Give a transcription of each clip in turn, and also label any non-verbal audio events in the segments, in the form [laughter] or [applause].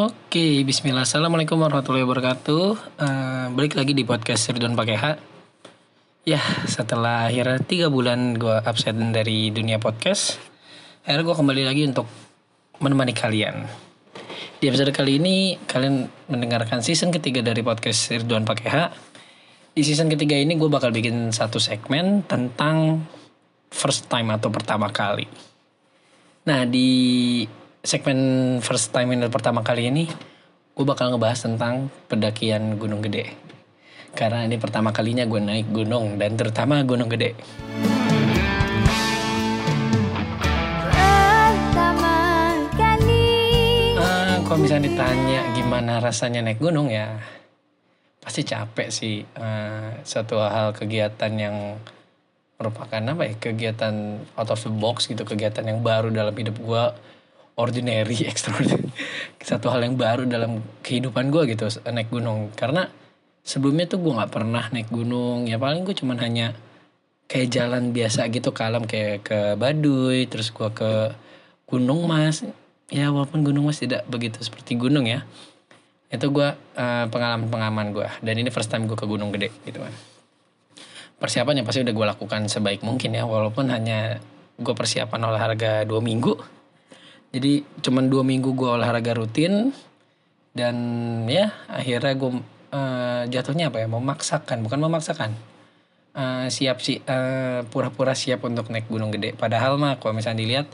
Oke, Bismillah. Assalamualaikum warahmatullahi wabarakatuh. Eh, balik lagi di podcast Ridwan Pakai H. Ya, setelah akhirnya tiga bulan gue absen dari dunia podcast, akhirnya gue kembali lagi untuk menemani kalian. Di episode kali ini, kalian mendengarkan season ketiga dari podcast Ridwan Pakai H. Di season ketiga ini gue bakal bikin satu segmen tentang first time atau pertama kali. Nah, di segmen first time ini pertama kali ini gue bakal ngebahas tentang pendakian Gunung Gede. Karena ini pertama kalinya gue naik gunung dan terutama Gunung Gede. Pertama kali. Ah, kalau misalnya ditanya gimana rasanya naik gunung ya pasti capek sih. Eh, suatu hal kegiatan yang merupakan apa ya kegiatan out of the box gitu kegiatan yang baru dalam hidup gue ordinary [laughs] extraordinary. Satu hal yang baru dalam kehidupan gue gitu naik gunung. Karena sebelumnya tuh gue nggak pernah naik gunung. Ya paling gue cuman hanya kayak jalan biasa gitu ke alam kayak ke Baduy terus gue ke Gunung Mas. Ya walaupun Gunung Mas tidak begitu seperti gunung ya. Itu gue pengalaman pengalaman gue dan ini first time gue ke Gunung Gede gitu kan persiapannya pasti udah gue lakukan sebaik mungkin ya walaupun hanya gue persiapan olahraga dua minggu jadi cuman dua minggu gue olahraga rutin dan ya akhirnya gue eh, jatuhnya apa ya memaksakan bukan memaksakan. Eh, siap sih eh, pura-pura siap untuk naik gunung gede. Padahal mah kalau misalnya dilihat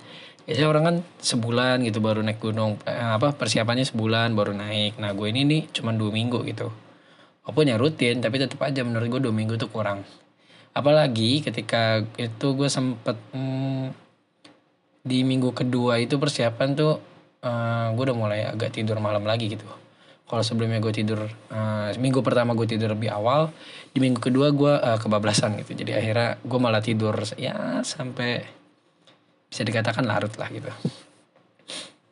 biasanya orang kan sebulan gitu baru naik gunung Eh, apa persiapannya sebulan baru naik. Nah gue ini nih cuman dua minggu gitu. Walaupun ya rutin tapi tetap aja menurut gue dua minggu tuh kurang. Apalagi ketika itu gue sempet hmm, di minggu kedua itu persiapan tuh eh, gue udah mulai agak tidur malam lagi gitu. Kalau sebelumnya gue tidur eh, minggu pertama gue tidur lebih awal di minggu kedua gue eh, kebablasan gitu. Jadi akhirnya gue malah tidur ya sampai bisa dikatakan larut lah gitu.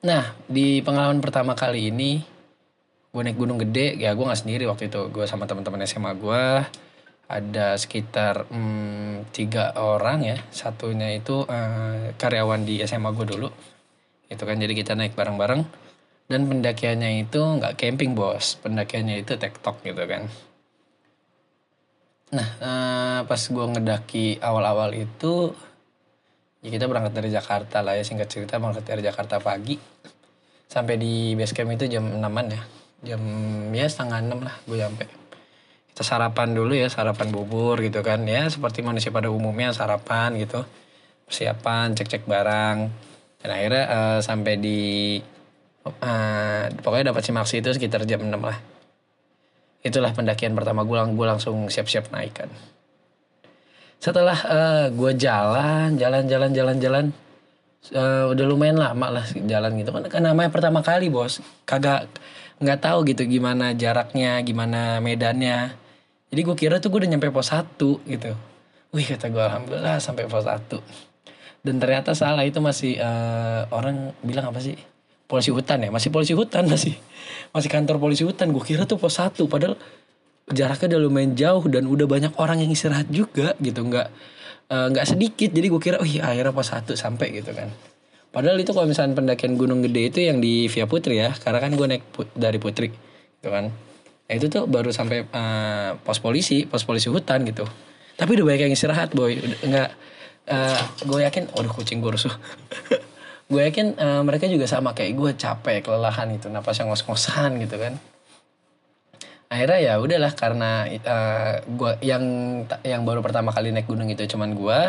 Nah di pengalaman pertama kali ini gue naik gunung gede ya gue nggak sendiri waktu itu. Gue sama teman-teman SMA gue ada sekitar hmm, tiga orang ya. Satunya itu eh, karyawan di SMA gue dulu. Itu kan jadi kita naik bareng-bareng. Dan pendakiannya itu nggak camping bos. Pendakiannya itu tektok gitu kan. Nah eh, pas gue ngedaki awal-awal itu ya kita berangkat dari Jakarta lah ya. Singkat cerita berangkat dari Jakarta pagi. Sampai di base camp itu jam 6an ya. Jam ya setengah enam lah gue nyampe kita sarapan dulu ya sarapan bubur gitu kan ya. Seperti manusia pada umumnya sarapan gitu. Persiapan cek cek barang. Dan akhirnya eh, sampai di eh, pokoknya dapat simaksi itu sekitar jam 6 lah. Itulah pendakian pertama gue lang gue langsung siap siap naik kan. Setelah eh, gue jalan jalan jalan jalan jalan eh, udah lumayan lama lah jalan gitu. Kan kan namanya pertama kali bos. Kagak nggak tahu gitu gimana jaraknya gimana medannya jadi gue kira tuh gue udah nyampe pos 1 gitu. Wih kata gue alhamdulillah sampai pos 1 dan ternyata salah itu masih eh, orang bilang apa sih? Polisi hutan ya? Masih polisi hutan [laughs] masih masih kantor polisi hutan. Gue kira tuh pos 1 padahal jaraknya udah lumayan jauh dan udah banyak orang yang istirahat juga gitu. Nggak eh, nggak sedikit. Jadi gue kira wih akhirnya pos 1 sampai gitu kan. Padahal itu kalau misalnya pendakian gunung gede itu yang di Via Putri ya. Karena kan gue naik put- dari Putri gitu kan Nah, itu tuh baru sampai eh, pos polisi pos polisi hutan gitu. Tapi udah banyak yang istirahat boy. Udah nggak eh, gue yakin waduh kucing gue rusuh. [laughs] Gue yakin eh, mereka juga sama kayak gue capek kelelahan itu napasnya ngos-ngosan gitu kan. Akhirnya ya udahlah karena eh, gua yang yang baru pertama kali naik gunung itu cuman gue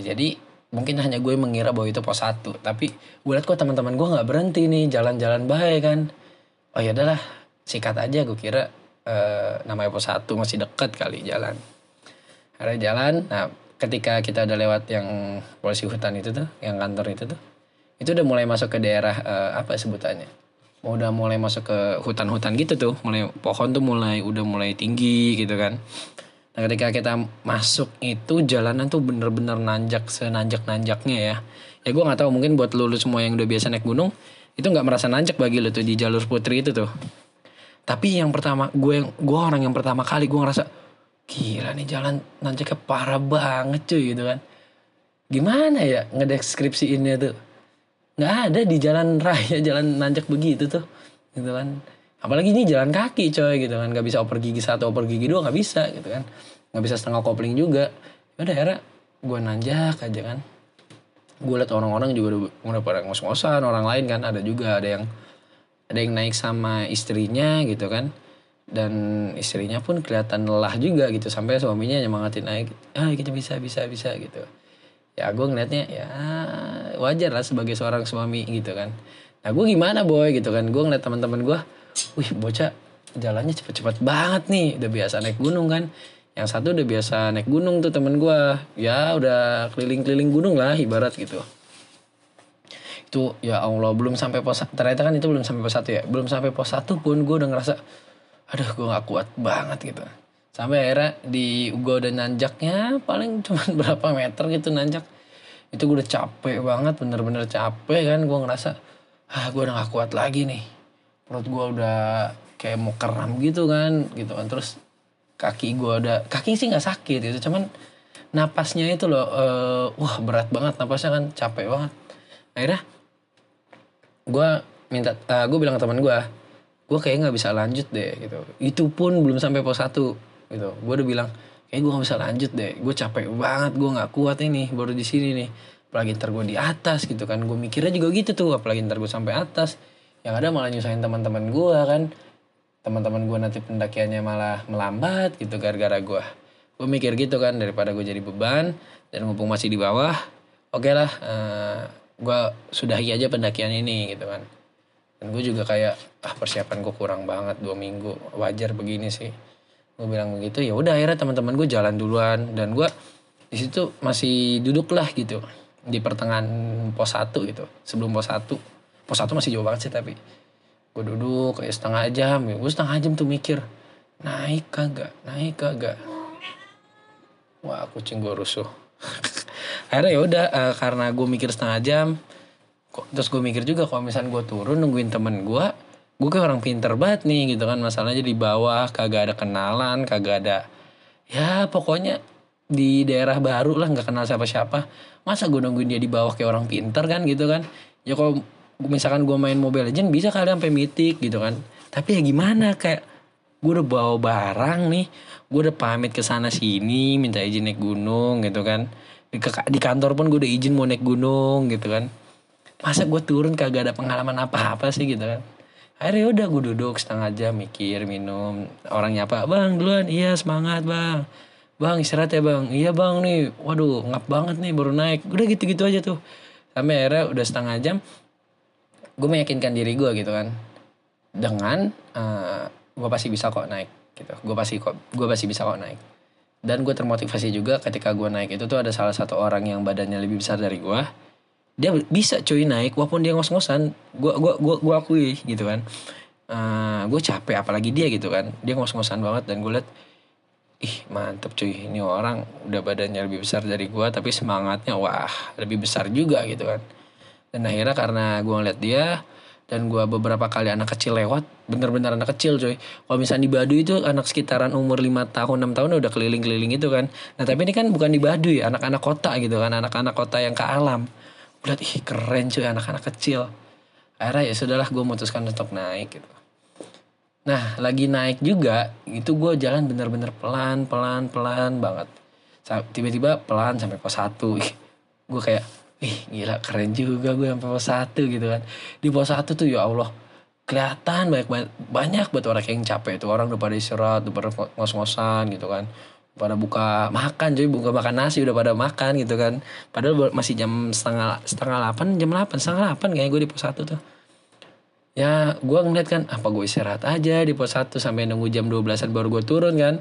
ya jadi mungkin hanya gue mengira bahwa itu pos satu. Tapi gue liat kok teman-teman gue nggak berhenti nih jalan-jalan baik kan. Oh ya udahlah sikat aja gue kira eh, namanya pos satu masih deket kali jalan. Akhirnya jalan nah ketika kita udah lewat yang polisi hutan itu tuh yang kantor itu tuh itu udah mulai masuk ke daerah eh, apa sebutannya? Udah mulai masuk ke hutan-hutan gitu tuh mulai pohon tuh mulai udah mulai tinggi gitu kan. Nah ketika kita masuk itu jalanan tuh bener-bener nanjak senanjak nanjaknya ya. Ya gue nggak tahu mungkin buat lu, lu semua yang udah biasa naik gunung itu nggak merasa nanjak bagi lu tuh di jalur putri itu tuh tapi yang pertama gue yang gue orang yang pertama kali gue ngerasa gila nih jalan nanjaknya parah banget cuy gitu kan. Gimana ya ngedeskripsiinnya tuh? Nggak ada di jalan raya [laughs] jalan nanjak begitu tuh gitu kan. Apalagi ini jalan kaki coy gitu kan. Nggak bisa oper gigi satu oper gigi dua nggak bisa gitu kan. Nggak bisa setengah kopling juga. Ya udah akhirnya gue nanjak aja kan. Gue liat orang-orang juga udah, udah pada ngos-ngosan orang lain kan ada juga ada yang ada yang naik sama istrinya gitu kan. Dan istrinya pun kelihatan lelah juga gitu sampai suaminya nyemangatin naik ah kita bisa bisa bisa gitu. Ya gue ngeliatnya ya wajar lah sebagai seorang suami gitu kan. Nah gue gimana boy? Gitu kan. Gue ngeliat teman-teman gue wih bocah jalannya cepet-cepet banget nih udah biasa naik gunung kan. Yang satu udah biasa naik gunung tuh temen gue ya udah keliling-keliling gunung lah ibarat gitu itu ya Allah belum sampai pos ternyata kan itu belum sampai pos satu ya. Belum sampai pos satu pun gue udah ngerasa aduh gue nggak kuat banget gitu. Sampai akhirnya di gue udah nanjaknya paling [laughs] cuma berapa meter gitu nanjak. Itu gue udah capek banget bener-bener capek kan. Gue ngerasa ah gue udah gak kuat lagi nih. Perut gue udah kayak mau keram gitu kan gitu kan. Terus kaki gue udah kaki sih nggak sakit itu cuman napasnya itu loh eh, wah berat banget napasnya kan capek banget. Akhirnya gue minta gue bilang ke teman gue gue kayak nggak bisa lanjut deh gitu. Itu pun belum sampai pos satu gitu. Gue udah bilang kayak gue nggak bisa lanjut deh. Gue capek banget gue nggak kuat ini baru di sini nih. Apalagi ntar gue di atas gitu kan. Gue mikirnya juga gitu tuh apalagi ntar gue sampai atas. Yang ada malah nyusahin teman-teman gue kan. Teman-teman gue nanti pendakiannya malah melambat gitu gara-gara gue gue mikir gitu kan daripada gue jadi beban dan mumpung masih di bawah oke lah eh, gue sudahi aja pendakian ini gitu kan. Dan gue juga kayak ah persiapan gue kurang banget dua minggu. Wajar begini sih. Gue bilang begitu ya udah akhirnya teman-teman gue jalan duluan. Dan gue di situ masih duduk lah gitu. Di pertengahan pos 1 gitu. Sebelum pos 1 pos 1 masih jauh banget sih tapi gue duduk kayak setengah jam. Ya gue setengah jam tuh mikir naik kagak? Naik kagak? Wah kucing gue rusuh [laughs] akhirnya ya udah eh, karena gue mikir setengah jam kok terus gue mikir juga kalau misalnya gue turun nungguin temen gue gue kan orang pinter banget nih gitu kan. Masalahnya di bawah kagak ada kenalan kagak ada ya pokoknya di daerah baru lah nggak kenal siapa-siapa. Masa gue nungguin dia di bawah kayak orang pinter kan gitu kan? Ya kalau misalkan gue main Mobile Legend bisa kali sampai mitik gitu kan. Tapi ya gimana kayak gue udah bawa barang nih gue udah pamit ke sana sini minta izin naik gunung gitu kan di, ke- di kantor pun gue udah izin mau naik gunung gitu kan. Masa gue turun kagak ada pengalaman apa-apa sih gitu kan. Akhirnya udah gue duduk setengah jam mikir minum. Orang nyapa bang duluan. Iya semangat bang. Bang istirahat ya bang. Iya bang nih. Waduh ngap banget nih baru naik. Udah gitu-gitu aja tuh. Sampai akhirnya udah setengah jam gue meyakinkan diri gue gitu kan. Dengan gue pasti bisa kok naik gitu. Gue pasti kok gue pasti bisa kok naik dan gue termotivasi juga ketika gue naik itu tuh ada salah satu orang yang badannya lebih besar dari gue dia bisa cuy naik walaupun dia ngos-ngosan. Gue gua gua gua akui gitu kan. Gue capek apalagi dia gitu kan. Dia ngos-ngosan banget dan gue liat ih mantep cuy. Ini orang udah badannya lebih besar dari gue tapi semangatnya wah lebih besar juga gitu kan. Dan akhirnya karena gue ngeliat dia dan gue beberapa kali anak kecil lewat bener-bener anak kecil coy. Kalau misalnya di Baduy itu anak sekitaran umur 5 tahun 6 tahun udah keliling-keliling itu kan. Nah tapi ini kan bukan di Baduy anak-anak kota gitu kan anak-anak kota yang ke alam. Gue ih keren cuy anak-anak kecil. Akhirnya ya sudahlah gue memutuskan untuk naik gitu. Nah lagi naik juga itu gue jalan bener-bener pelan pelan pelan banget tiba-tiba pelan sampai pos satu. Gue kayak ih gila keren juga gue sampai pos satu gitu kan. Di pos satu tuh ya Allah kelihatan banyak banyak, buat orang yang capek tuh. Orang udah pada istirahat udah pada ngos-ngosan gitu kan. Pada buka makan jadi buka makan nasi udah pada makan gitu kan. Padahal masih jam setengah setengah delapan jam delapan setengah delapan kayaknya gue di pos satu tuh. Ya gue ngeliat kan apa gue istirahat aja di pos satu sampai nunggu jam 12an baru gue turun kan.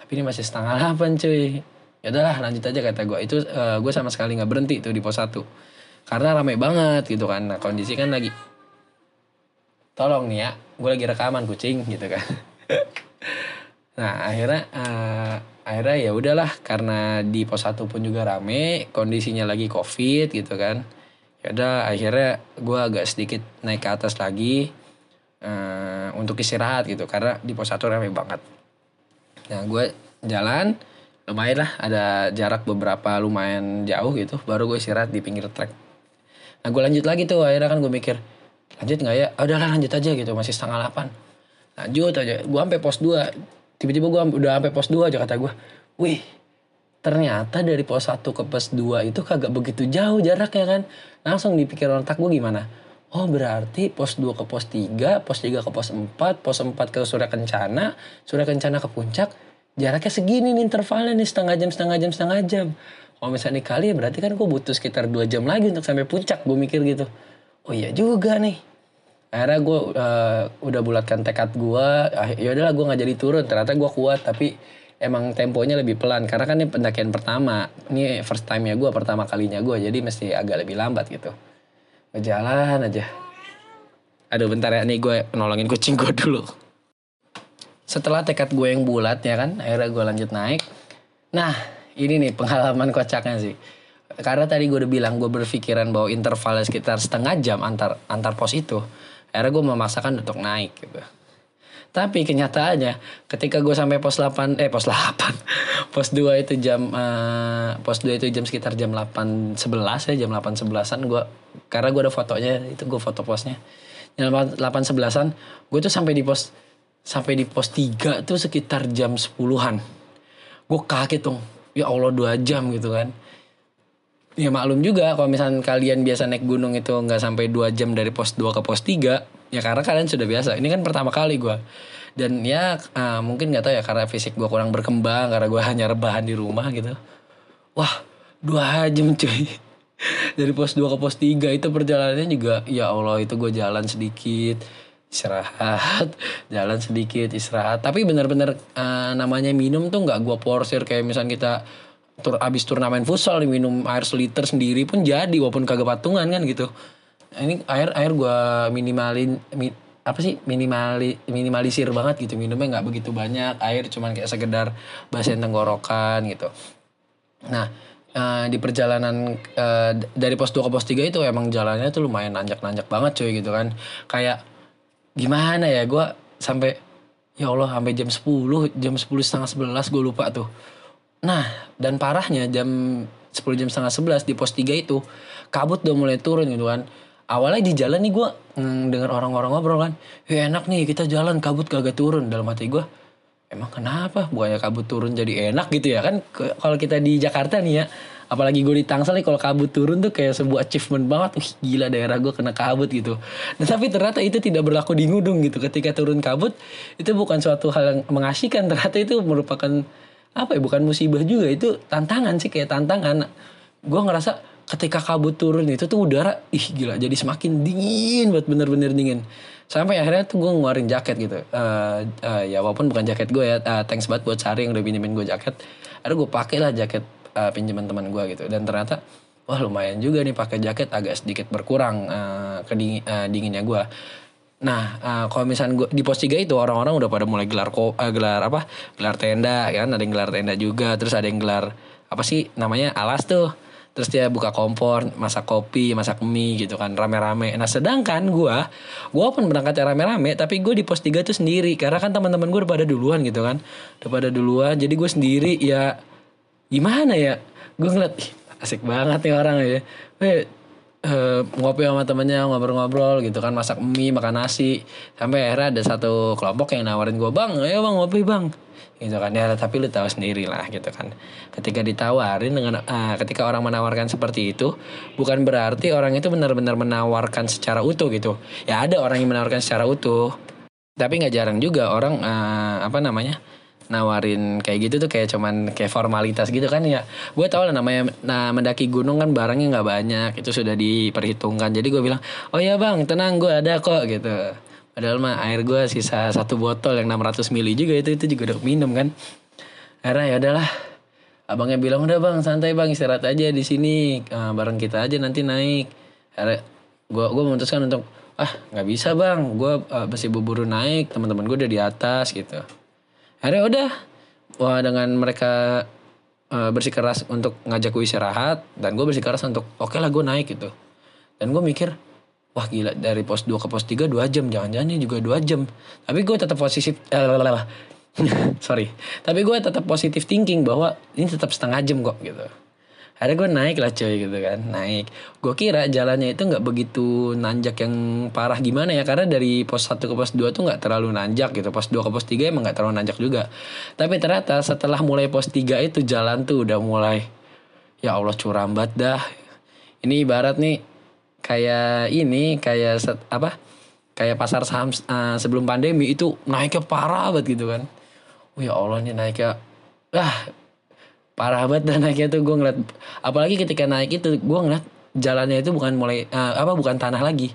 Tapi ini masih setengah delapan cuy ya udahlah lanjut aja kata gue itu eh, gue sama sekali nggak berhenti tuh di pos satu. Karena ramai banget gitu kan. Nah kondisi kan lagi tolong nih ya gue lagi rekaman kucing gitu kan. [laughs] Nah akhirnya eh, akhirnya ya udahlah karena di pos satu pun juga rame kondisinya lagi covid gitu kan. Ya udah akhirnya gue agak sedikit naik ke atas lagi eh, untuk istirahat gitu. Karena di pos satu rame banget. Nah gue jalan lumayan lah ada jarak beberapa lumayan jauh gitu baru gue istirahat di pinggir trek. Nah gue lanjut lagi tuh akhirnya kan gue mikir lanjut nggak ya? "Ah, udahlah lanjut aja gitu masih setengah delapan. Lanjut aja gue sampai pos 2 tiba-tiba gue udah sampai pos 2 aja kata gue wih ternyata dari pos 1 ke pos 2 itu kagak begitu jauh jaraknya kan? Langsung di pikiran otak gue gimana? Oh berarti pos 2 ke pos 3 pos 3 ke pos 4 pos 4 ke Surya Kencana Surya Kencana ke puncak jaraknya segini nih intervalnya nih setengah jam setengah jam setengah jam. Kalau misalnya dikali ya berarti kan gue butuh sekitar 2 jam lagi untuk sampai puncak gue mikir gitu. Oh iya juga nih. Akhirnya gue eh, udah bulatkan tekad gue ya udahlah gue nggak jadi turun. Ternyata gue kuat tapi emang temponya lebih pelan. Karena kan ini pendakian pertama. Ini first time nya gue pertama kalinya gue jadi mesti agak lebih lambat gitu. Berjalan aja. Aduh bentar ya. Nih gue nolongin kucing gue dulu setelah tekad gue yang bulat ya kan akhirnya gue lanjut naik. Nah ini nih pengalaman kocaknya sih. Karena tadi gue udah bilang gue berpikiran bahwa intervalnya sekitar setengah jam antar antar pos itu akhirnya gue memaksakan untuk naik gitu. Tapi kenyataannya ketika gue sampai pos 8 eh pos 8 [laughs] pos 2 itu jam eh, pos 2 itu jam sekitar jam 8 11 ya jam 8 11an gue karena gue ada fotonya itu gue foto posnya. Jam 8 11an gue tuh sampai di pos sampai di pos 3 tuh sekitar jam 10-an gue kaget dong ya Allah dua jam gitu kan Ya maklum juga kalau misalnya kalian biasa naik gunung itu nggak sampai 2 jam dari pos 2 ke pos 3 ya karena kalian sudah biasa. Ini kan pertama kali gua Dan ya ah, mungkin nggak tahu ya karena fisik gua kurang berkembang karena gua hanya rebahan di rumah gitu. Wah dua jam cuy. [laughs] Dari pos 2 ke pos 3 itu perjalanannya juga ya Allah itu gue jalan sedikit istirahat [laughs] jalan sedikit istirahat. Tapi benar-benar eh, namanya minum tuh nggak gua porsir. Kayak misalnya kita tur abis turnamen futsal minum air seliter sendiri pun jadi walaupun kagak patungan kan gitu. Ini air air gua minimalin mi- apa sih minimali minimalisir banget gitu. Minumnya nggak begitu banyak air cuman kayak sekedar basahin tenggorokan gitu. Nah, eh, di perjalanan d- dari pos 2 ke pos 3 itu emang jalannya tuh lumayan nanjak-nanjak banget cuy gitu kan. Kayak gimana ya gua sampai ya Allah sampai jam 10, jam 10 setengah 11 gue lupa tuh. Nah, dan parahnya jam 10 jam setengah 11 di pos 3 itu kabut udah mulai turun gitu kan. Awalnya di jalan nih gue denger orang-orang ngobrol kan. Ya enak nih kita jalan kabut kagak turun. Dalam hati gue emang kenapa bukannya kabut turun jadi enak gitu ya kan kalau kita di Jakarta nih ya apalagi gue di Tangsel nih kalau kabut turun tuh kayak sebuah achievement banget. Wih, gila daerah gue kena kabut gitu. Nah, tapi ternyata itu tidak berlaku di Ngudung gitu. Ketika turun kabut itu bukan suatu hal yang mengasihkan. Ternyata itu merupakan apa ya bukan musibah juga. Itu tantangan sih kayak tantangan. Gue ngerasa ketika kabut turun itu tuh udara ih gila. Jadi semakin dingin buat bener-bener dingin. Sampai akhirnya tuh gue ngeluarin jaket gitu. Eh, eh, ya walaupun bukan jaket gue ya eh, thanks banget buat Sari yang udah pinjemin gue jaket. Akhirnya gue pakai lah jaket eh, pinjaman teman gue gitu dan ternyata wah lumayan juga nih pakai jaket agak sedikit berkurang eh, kedingin eh, dinginnya gue Nah, eh, kalau misalnya gua, di pos 3 itu orang-orang udah pada mulai gelar ko, eh, gelar apa? Gelar tenda kan, ada yang gelar tenda juga, terus ada yang gelar apa sih namanya? alas tuh. Terus dia buka kompor, masak kopi, masak mie gitu kan, rame-rame. Nah, sedangkan gua gua pun berangkatnya rame-rame, tapi gue di pos 3 tuh sendiri karena kan teman-teman gue udah pada duluan gitu kan. Udah pada duluan, jadi gue sendiri ya gimana ya? Gue ngeliat "Ih, asik banget nih orang ya. Weh, eh, ngopi sama temennya ngobrol-ngobrol gitu kan masak mie makan nasi. Sampai akhirnya ada satu kelompok yang nawarin gue bang ayo bang ngopi bang. Gitu kan. Ya tapi lu tahu sendiri lah gitu kan. Ketika ditawarin dengan ah, ketika orang menawarkan seperti itu bukan berarti orang itu benar-benar menawarkan secara utuh gitu. Ya ada orang yang menawarkan secara utuh. Tapi nggak jarang juga orang eh, apa namanya nawarin kayak gitu tuh kayak cuman kayak formalitas gitu kan ya. Gue tau lah namanya nah mendaki gunung kan barangnya nggak banyak itu sudah diperhitungkan. Jadi gue bilang oh ya bang tenang gue ada kok gitu. Padahal mah air gue sisa satu botol yang 600 mili juga itu itu juga udah minum kan. Akhirnya ya udahlah. Abangnya bilang udah bang santai bang istirahat aja di sini. Eh, bareng kita aja nanti naik. Akhirnya gue gue memutuskan untuk ah nggak bisa bang. Gue eh, masih buru-buru naik teman-teman gue udah di atas gitu akhirnya udah. Wah dengan mereka eh, bersikeras untuk ngajak gue istirahat dan gue bersikeras untuk oke lah gue naik gitu. Dan gue mikir wah gila dari pos 2 ke pos 3 2 jam jangan-jangan ini juga 2 jam. Tapi gue tetap positif eh, [laughs] sorry. Tapi gue tetap positif thinking bahwa ini tetap setengah jam kok gitu akhirnya gue naik lah cuy gitu kan. Naik. Gue kira jalannya itu nggak begitu nanjak yang parah gimana ya karena dari pos 1 ke pos 2 tuh nggak terlalu nanjak gitu. Pos 2 ke pos 3 emang nggak terlalu nanjak juga. Tapi ternyata setelah mulai pos 3 itu jalan tuh udah mulai ya Allah curam banget dah. Ini ibarat nih kayak ini kayak set, apa kayak pasar saham uh, sebelum pandemi itu naiknya parah banget gitu kan. Oh ya Allah nih naiknya. Ah parah banget dan naiknya tuh gue ngeliat apalagi ketika naik itu gue ngeliat jalannya itu bukan mulai uh, apa bukan tanah lagi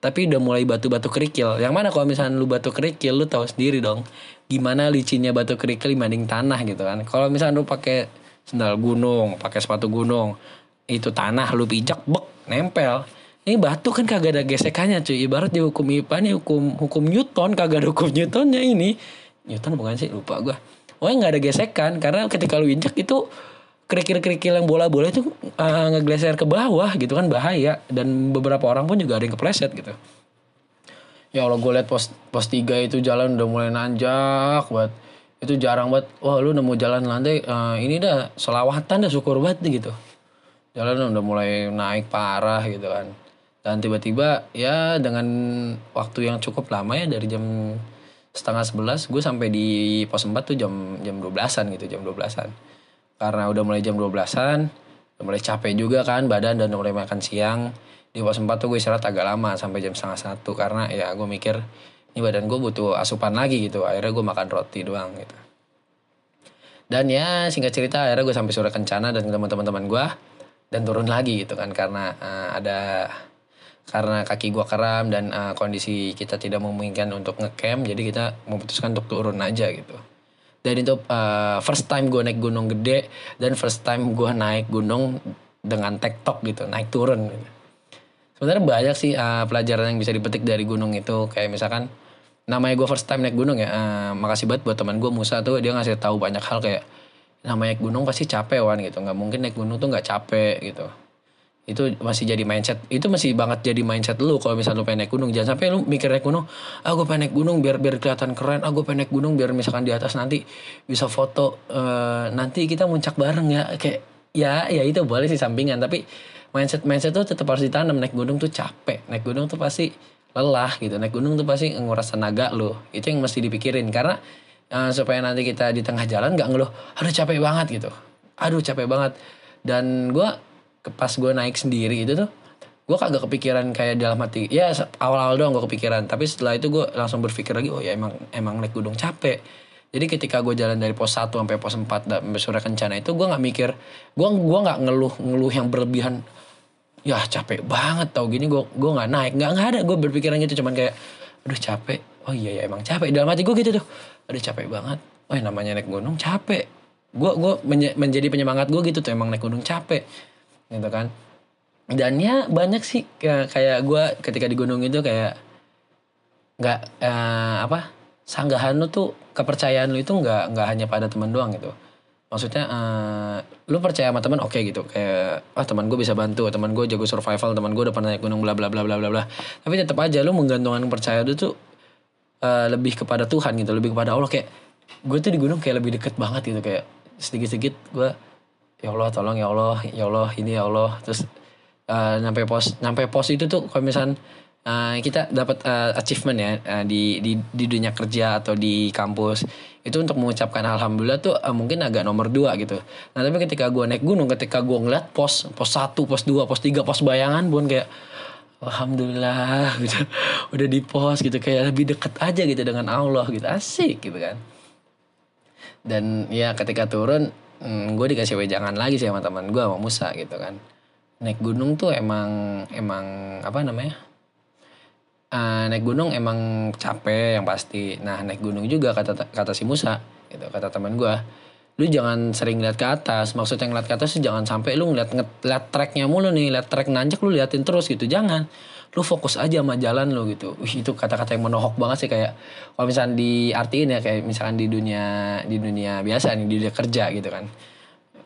tapi udah mulai batu-batu kerikil. Yang mana kalau misalnya lu batu kerikil lu tahu sendiri dong gimana licinnya batu kerikil dibanding tanah gitu kan. Kalau misalnya lu pakai sendal gunung pakai sepatu gunung itu tanah lu pijak bek nempel. Ini batu kan kagak ada gesekannya cuy. Ibarat di hukum IPA nih hukum hukum Newton kagak ada hukum Newtonnya ini. Newton bukan sih? Lupa gue oh nggak ada gesekan karena ketika lu injak itu kerikil-kerikil yang bola-bola itu uh, ngegleser ke bawah gitu kan bahaya. Dan beberapa orang pun juga ada yang kepleset gitu. Ya Allah gue liat pos pos tiga itu jalan udah mulai nanjak buat itu jarang banget. Wah lu nemu jalan landai uh, ini dah selawatan dah syukur banget gitu. Jalan udah mulai naik parah gitu kan. Dan tiba-tiba ya dengan waktu yang cukup lama ya dari jam setengah sebelas gue sampai di pos 4 tuh jam jam 12-an gitu jam 12-an karena udah mulai jam 12-an udah mulai capek juga kan badan dan udah mulai makan siang. Di pos 4 tuh gue istirahat agak lama sampai jam setengah satu. Karena ya gue mikir ini badan gue butuh asupan lagi gitu akhirnya gue makan roti doang gitu. Dan ya singkat cerita akhirnya gue sampai sore kencana dan teman-teman gue dan turun lagi gitu kan. Karena uh, ada karena kaki gua keram dan uh, kondisi kita tidak memungkinkan untuk ngecamp jadi kita memutuskan untuk turun aja gitu. Dan itu uh, first time gue naik gunung gede dan first time gue naik gunung dengan tektok gitu naik turun gitu. sebenarnya banyak sih uh, pelajaran yang bisa dipetik dari gunung itu. Kayak misalkan namanya gue first time naik gunung ya uh, makasih banget buat teman gue Musa tuh dia ngasih tahu banyak hal kayak namanya gunung pasti capek wan gitu. Nggak mungkin naik gunung tuh nggak capek gitu itu masih jadi mindset. Itu masih banget jadi mindset lu kalau misalnya lu pengen naik gunung. Jangan sampai lu mikir naik gunung ah pengen naik gunung biar biar kelihatan keren. Ah pengen naik gunung biar misalkan di atas nanti bisa foto uh, nanti kita muncak bareng ya. Kayak ya ya itu boleh sih sampingan. Tapi mindset mindset tuh tetap harus ditanam. Naik gunung tuh capek. Naik gunung tuh pasti lelah gitu. Naik gunung tuh pasti nguras tenaga lu. Itu yang mesti dipikirin. Karena uh, supaya nanti kita di tengah jalan nggak ngeluh aduh capek banget gitu. Aduh capek banget. Dan gue pas gue naik sendiri itu tuh gue kagak kepikiran kayak dalam hati ya awal-awal doang gue kepikiran. Tapi setelah itu gue langsung berpikir lagi oh ya emang emang naik gunung capek. Jadi ketika gue jalan dari pos 1 sampai pos 4 sampai sore kencana itu gue nggak mikir gue gua nggak ngeluh ngeluh yang berlebihan ya capek banget tau gini gue gue nggak naik. Nggak nggak ada gue berpikiran gitu cuman kayak aduh capek. Oh iya ya emang capek. Dalam hati gue gitu tuh aduh capek banget. Oh ya namanya naik gunung capek. Gue gue menjadi penyemangat gue gitu tuh emang naik gunung capek gitu kan. Dan ya banyak sih kayak gue ketika di gunung itu kayak nggak uh, apa sanggahan lu tuh kepercayaan lu itu nggak nggak hanya pada teman doang gitu. Maksudnya uh, lu percaya sama teman oke okay, gitu. Kayak ah teman gue bisa bantu teman gue jago survival teman gue udah pernah naik gunung bla bla bla bla bla bla. Tapi tetap aja lu menggantungkan percaya lu tuh uh, lebih kepada Tuhan gitu lebih kepada Allah. Kayak gue tuh di gunung kayak lebih deket banget gitu. Kayak sedikit sedikit gue ya Allah tolong ya Allah ya Allah ini ya Allah. Terus uh, nyampe pos nyampe pos itu tuh kalau misal uh, kita dapat uh, achievement ya uh, di di di dunia kerja atau di kampus. Itu untuk mengucapkan alhamdulillah tuh uh, mungkin agak nomor dua gitu. Nah tapi ketika gue naik gunung ketika gue ngeliat pos pos satu pos dua pos tiga pos bayangan pun kayak alhamdulillah [laughs] gitu. Udah di pos gitu kayak lebih deket aja gitu dengan Allah gitu. Asik gitu kan. Dan ya ketika turun hmm, gue dikasih wejangan lagi sih sama teman gue sama Musa gitu kan. Naik gunung tuh emang emang apa namanya? Uh, naik gunung emang capek yang pasti. Nah naik gunung juga kata kata si Musa gitu kata teman gue lu jangan sering lihat ke atas. Maksudnya ngeliat ke atas sih jangan sampai lu ngeliat ngeliat treknya mulu nih lihat trek nanjak lu liatin terus gitu jangan lu fokus aja sama jalan lu gitu. Wih, itu kata-kata yang menohok banget sih kayak kalau misalnya diartiin ya kayak misalkan di dunia di dunia biasa nih di dunia kerja gitu kan.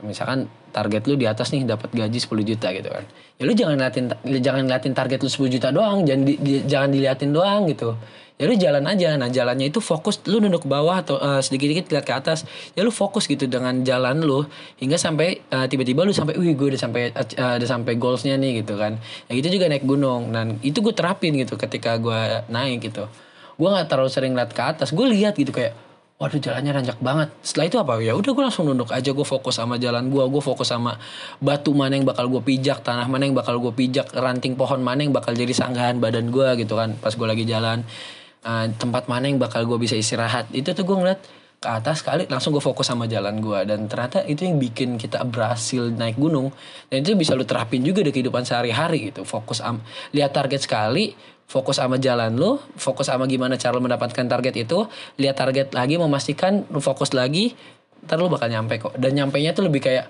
Misalkan target lu di atas nih dapat gaji 10 juta gitu kan. Ya lu jangan liatin jangan liatin target lu 10 juta doang jangan di, jangan diliatin doang gitu ya lu jalan aja. Nah jalannya itu fokus lu nunduk ke bawah atau eh, sedikit-dikit lihat ke atas. Ya lu fokus gitu dengan jalan lu hingga sampai eh, tiba-tiba lu sampai wih gue udah sampai eh, udah sampai goalsnya nih gitu kan. Ya gitu juga naik gunung. Dan itu gue terapin gitu ketika gue naik gitu. Gue nggak terlalu sering lihat ke atas. Gue lihat gitu kayak waduh jalannya nanjak banget. Setelah itu apa? Ya udah gue langsung nunduk aja. Gue fokus sama jalan gue gue fokus sama batu mana yang bakal gue pijak tanah mana yang bakal gue pijak ranting pohon mana yang bakal jadi sanggahan badan gue gitu kan pas gue lagi jalan Eh, tempat mana yang bakal gue bisa istirahat. Itu tuh gue ngeliat ke atas kali langsung gue fokus sama jalan gue dan ternyata itu yang bikin kita berhasil naik gunung. Dan itu bisa lu terapin juga di kehidupan sehari-hari gitu. Fokus am lihat target sekali fokus sama jalan lu fokus sama gimana cara lu mendapatkan target itu. Lihat target lagi memastikan lu fokus lagi ntar lu bakal nyampe kok. Dan nyampe nya tuh lebih kayak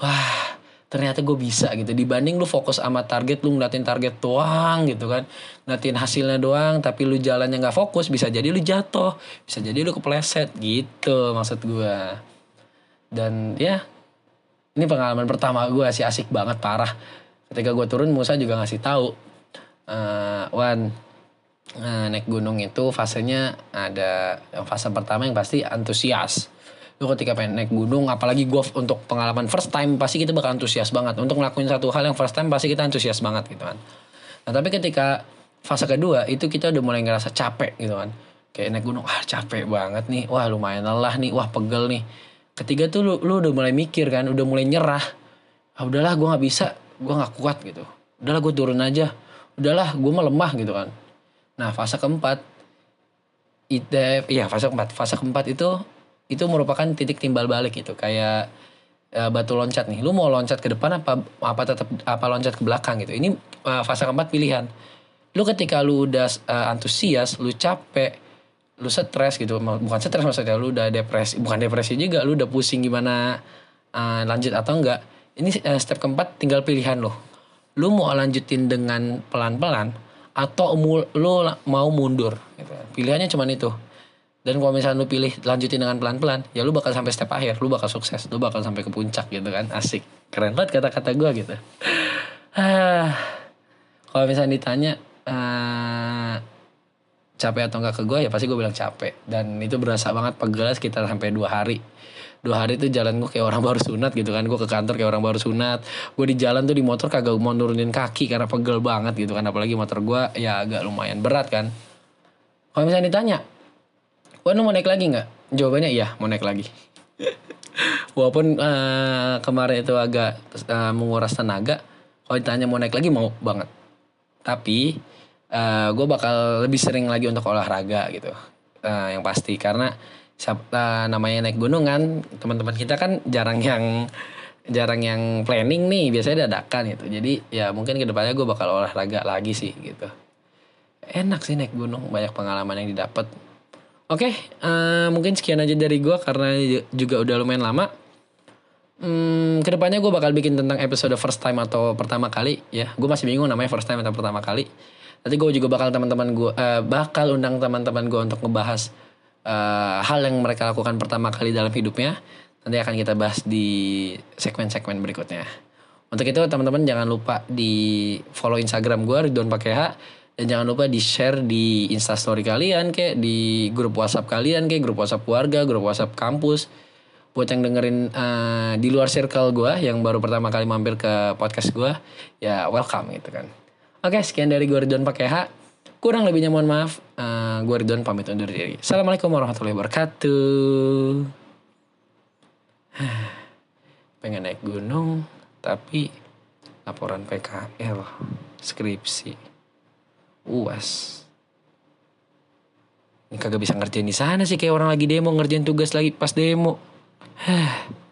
wah ternyata gue bisa gitu. Dibanding lu fokus sama target lu ngeliatin target doang gitu kan. Ngeliatin hasilnya doang tapi lu jalannya nggak fokus bisa jadi lu jatuh. Bisa jadi lu kepleset gitu maksud gue dan ya ini pengalaman pertama gue sih asik banget parah. Ketika gue turun Musa juga ngasih tahu eh Wan eh, naik gunung itu fasenya ada yang fase pertama yang pasti antusias lu ketika pengen naik gunung apalagi gue untuk pengalaman first time pasti kita bakal antusias banget. Untuk ngelakuin satu hal yang first time pasti kita antusias banget gitu kan. Nah tapi ketika fase kedua itu kita udah mulai ngerasa capek gitu kan. Kayak naik gunung ah capek banget nih. Wah lumayan lelah nih. Wah pegel nih. Ketiga tuh lu, lu udah mulai mikir kan udah mulai nyerah. Ah udahlah gue nggak bisa. Gue nggak kuat gitu. Udahlah gue turun aja. Udahlah gue melemah gitu kan. Nah fase keempat itu iya fase keempat. Fase keempat itu itu merupakan titik timbal balik gitu. Kayak eh, batu loncat nih. Lu mau loncat ke depan apa apa tetap apa loncat ke belakang gitu. Ini eh, fase keempat pilihan. Lu ketika lu udah eh, antusias lu capek lu stres gitu. Bukan stres maksudnya lu udah depresi bukan depresi juga lu udah pusing gimana eh, lanjut atau enggak. Ini eh, step keempat tinggal pilihan lo lu mau lanjutin dengan pelan-pelan atau lu mau mundur gitu. pilihannya cuman itu dan kalau misalnya lu pilih lanjutin dengan pelan-pelan ya lu bakal sampai step akhir lu bakal sukses lu bakal sampai ke puncak gitu kan. Asik. Keren banget kata-kata gue gitu. Ah kalau misalnya ditanya eh, capek atau enggak ke gue ya pasti gue bilang capek. Dan itu berasa banget pegel sekitar sampai dua hari. Dua hari itu jalan gue kayak orang baru sunat gitu kan. Gue ke kantor kayak orang baru sunat. Gue di jalan tuh di motor kagak mau nurunin kaki karena pegel banget gitu kan. Apalagi motor gue ya agak lumayan berat kan. Kalau misalnya ditanya Wan lu mau naik lagi nggak? Jawabannya iya mau naik lagi. [laughs] Walaupun eh, kemarin itu agak eh, menguras tenaga kalau ditanya mau naik lagi mau banget. Tapi gue bakal lebih sering lagi untuk olahraga gitu. Eh, yang pasti karena eh, namanya naik gunung kan teman-teman kita kan jarang yang jarang yang planning nih biasanya dadakan gitu. Jadi ya mungkin ke depannya gue bakal olahraga lagi sih gitu. Enak sih naik gunung banyak pengalaman yang didapat oke eh, mungkin sekian aja dari gue karena juga udah lumayan lama Hmm, ke depannya gue bakal bikin tentang episode first time atau pertama kali ya. Gue masih bingung namanya first time atau pertama kali. Nanti gue juga bakal teman-teman gue eh, bakal undang teman-teman gue untuk ngebahas eh, hal yang mereka lakukan pertama kali dalam hidupnya. Nanti akan kita bahas di segmen-segmen berikutnya. Untuk itu teman-teman jangan lupa di follow Instagram gue Ridwan Pakeha dan jangan lupa di share di instastory kalian kayak di grup WhatsApp kalian kayak grup WhatsApp keluarga, grup WhatsApp kampus. Buat yang dengerin eh, di luar circle gue yang baru pertama kali mampir ke podcast gue ya welcome gitu kan. Oke sekian dari gue Ridwan Pakeha kurang lebihnya mohon maaf. Eh, gue Ridwan pamit undur diri. Assalamualaikum warahmatullahi wabarakatuh. [sighs] Pengen naik gunung tapi laporan PKL skripsi uas ini kagak bisa ngerjain di sana sih kayak orang lagi demo ngerjain tugas lagi pas demo Hah.